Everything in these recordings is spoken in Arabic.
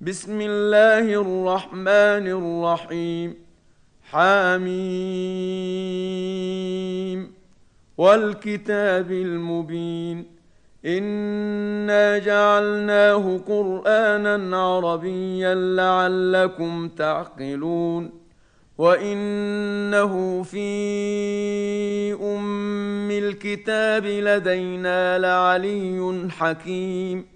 بسم الله الرحمن الرحيم. حاميم والكتاب المبين. إنا جعلناه قرآنا عربيا لعلكم تعقلون. وإنه في أم الكتاب لدينا لعلي حكيم.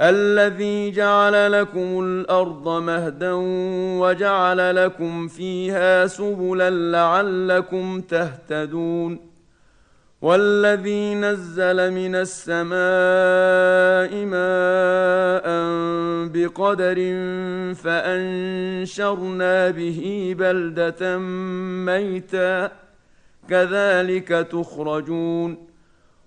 الذي جعل لكم الأرض مهدا وجعل لكم فيها سبلا لعلكم تهتدون والذي نزل من السماء ماء بقدر فأنشرنا به بلدة ميتا كذلك تخرجون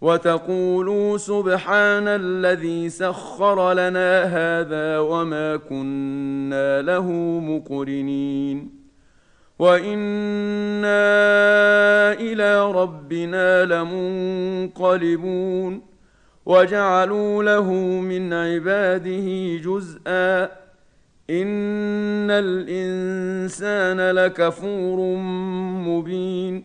وتقولوا سبحان الذي سخر لنا هذا وما كنا له مقرنين. وإنا إلى ربنا لمنقلبون. وجعلوا له من عباده جزءا. إن الإنسان لكفور مبين.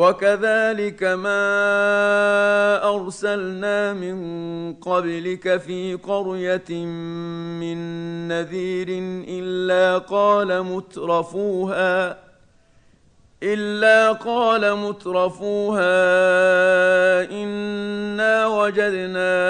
وكذلك ما أرسلنا من قبلك في قرية من نذير إلا قال مترفوها إلا قال مترفوها إنا وجدنا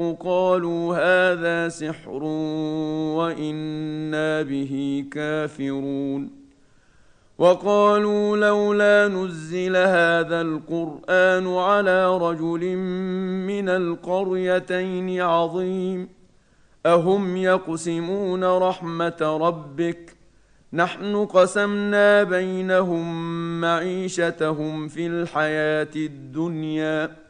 قالوا هذا سحر وإنا به كافرون. وقالوا لولا نزل هذا القرآن على رجل من القريتين عظيم. أهم يقسمون رحمة ربك؟ نحن قسمنا بينهم معيشتهم في الحياة الدنيا.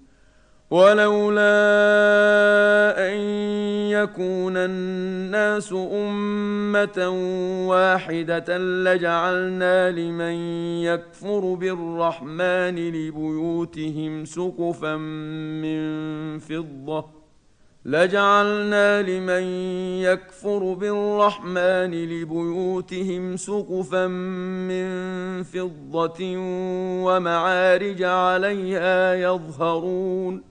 ولولا أن يكون الناس أمة واحدة لجعلنا لمن يكفر بالرحمن لبيوتهم سقفا من فضة. لجعلنا لمن يكفر بالرحمن لبيوتهم سقفا من فضة ومعارج عليها يظهرون.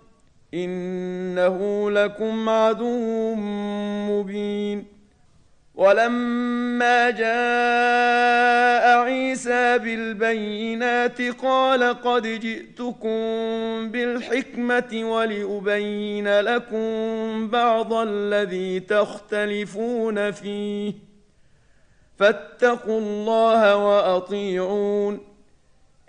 إنه لكم عدو مبين. ولما جاء عيسى بالبينات قال قد جئتكم بالحكمة ولأبين لكم بعض الذي تختلفون فيه. فاتقوا الله وأطيعون.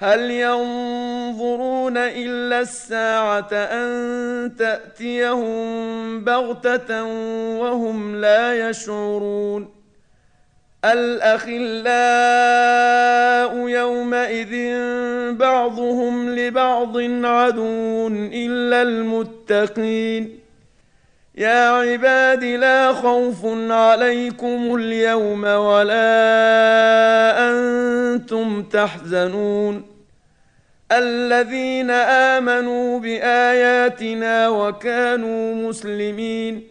هل ينظرون إلا الساعة أن تأتيهم بغتة وهم لا يشعرون؟ الأخلاء يومئذ بعضهم لبعض عدو إلا المتقين. يا عباد لا خوف عليكم اليوم ولا أنتم تحزنون. الذين آمنوا بآياتنا وكانوا مسلمين.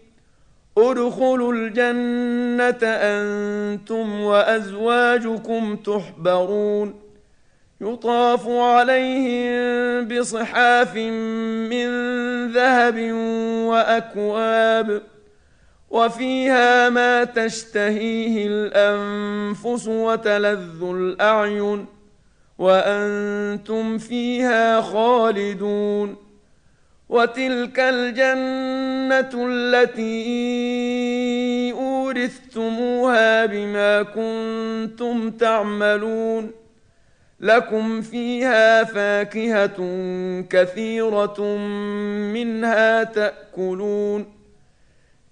ادخلوا الجنة أنتم وأزواجكم تحبرون. يطاف عليهم بصحاف من ذهب وأكواب وفيها ما تشتهيه الأنفس وتلذ الأعين. وأنتم فيها خالدون وتلك الجنة التي أورثتموها بما كنتم تعملون لكم فيها فاكهة كثيرة منها تأكلون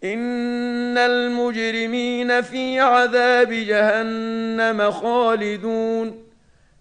إن المجرمين في عذاب جهنم خالدون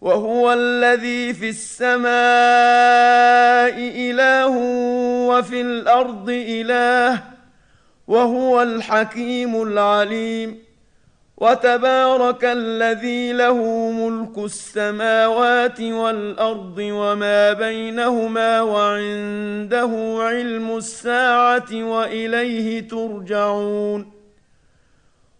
وهو الذي في السماء إله وفي الأرض إله وهو الحكيم العليم وتبارك الذي له ملك السماوات والأرض وما بينهما وعنده علم الساعة وإليه ترجعون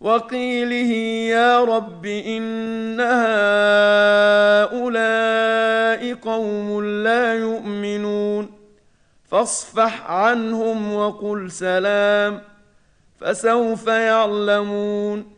وقيله يا رب إن هؤلاء قوم لا يؤمنون فاصفح عنهم وقل سلام فسوف يعلمون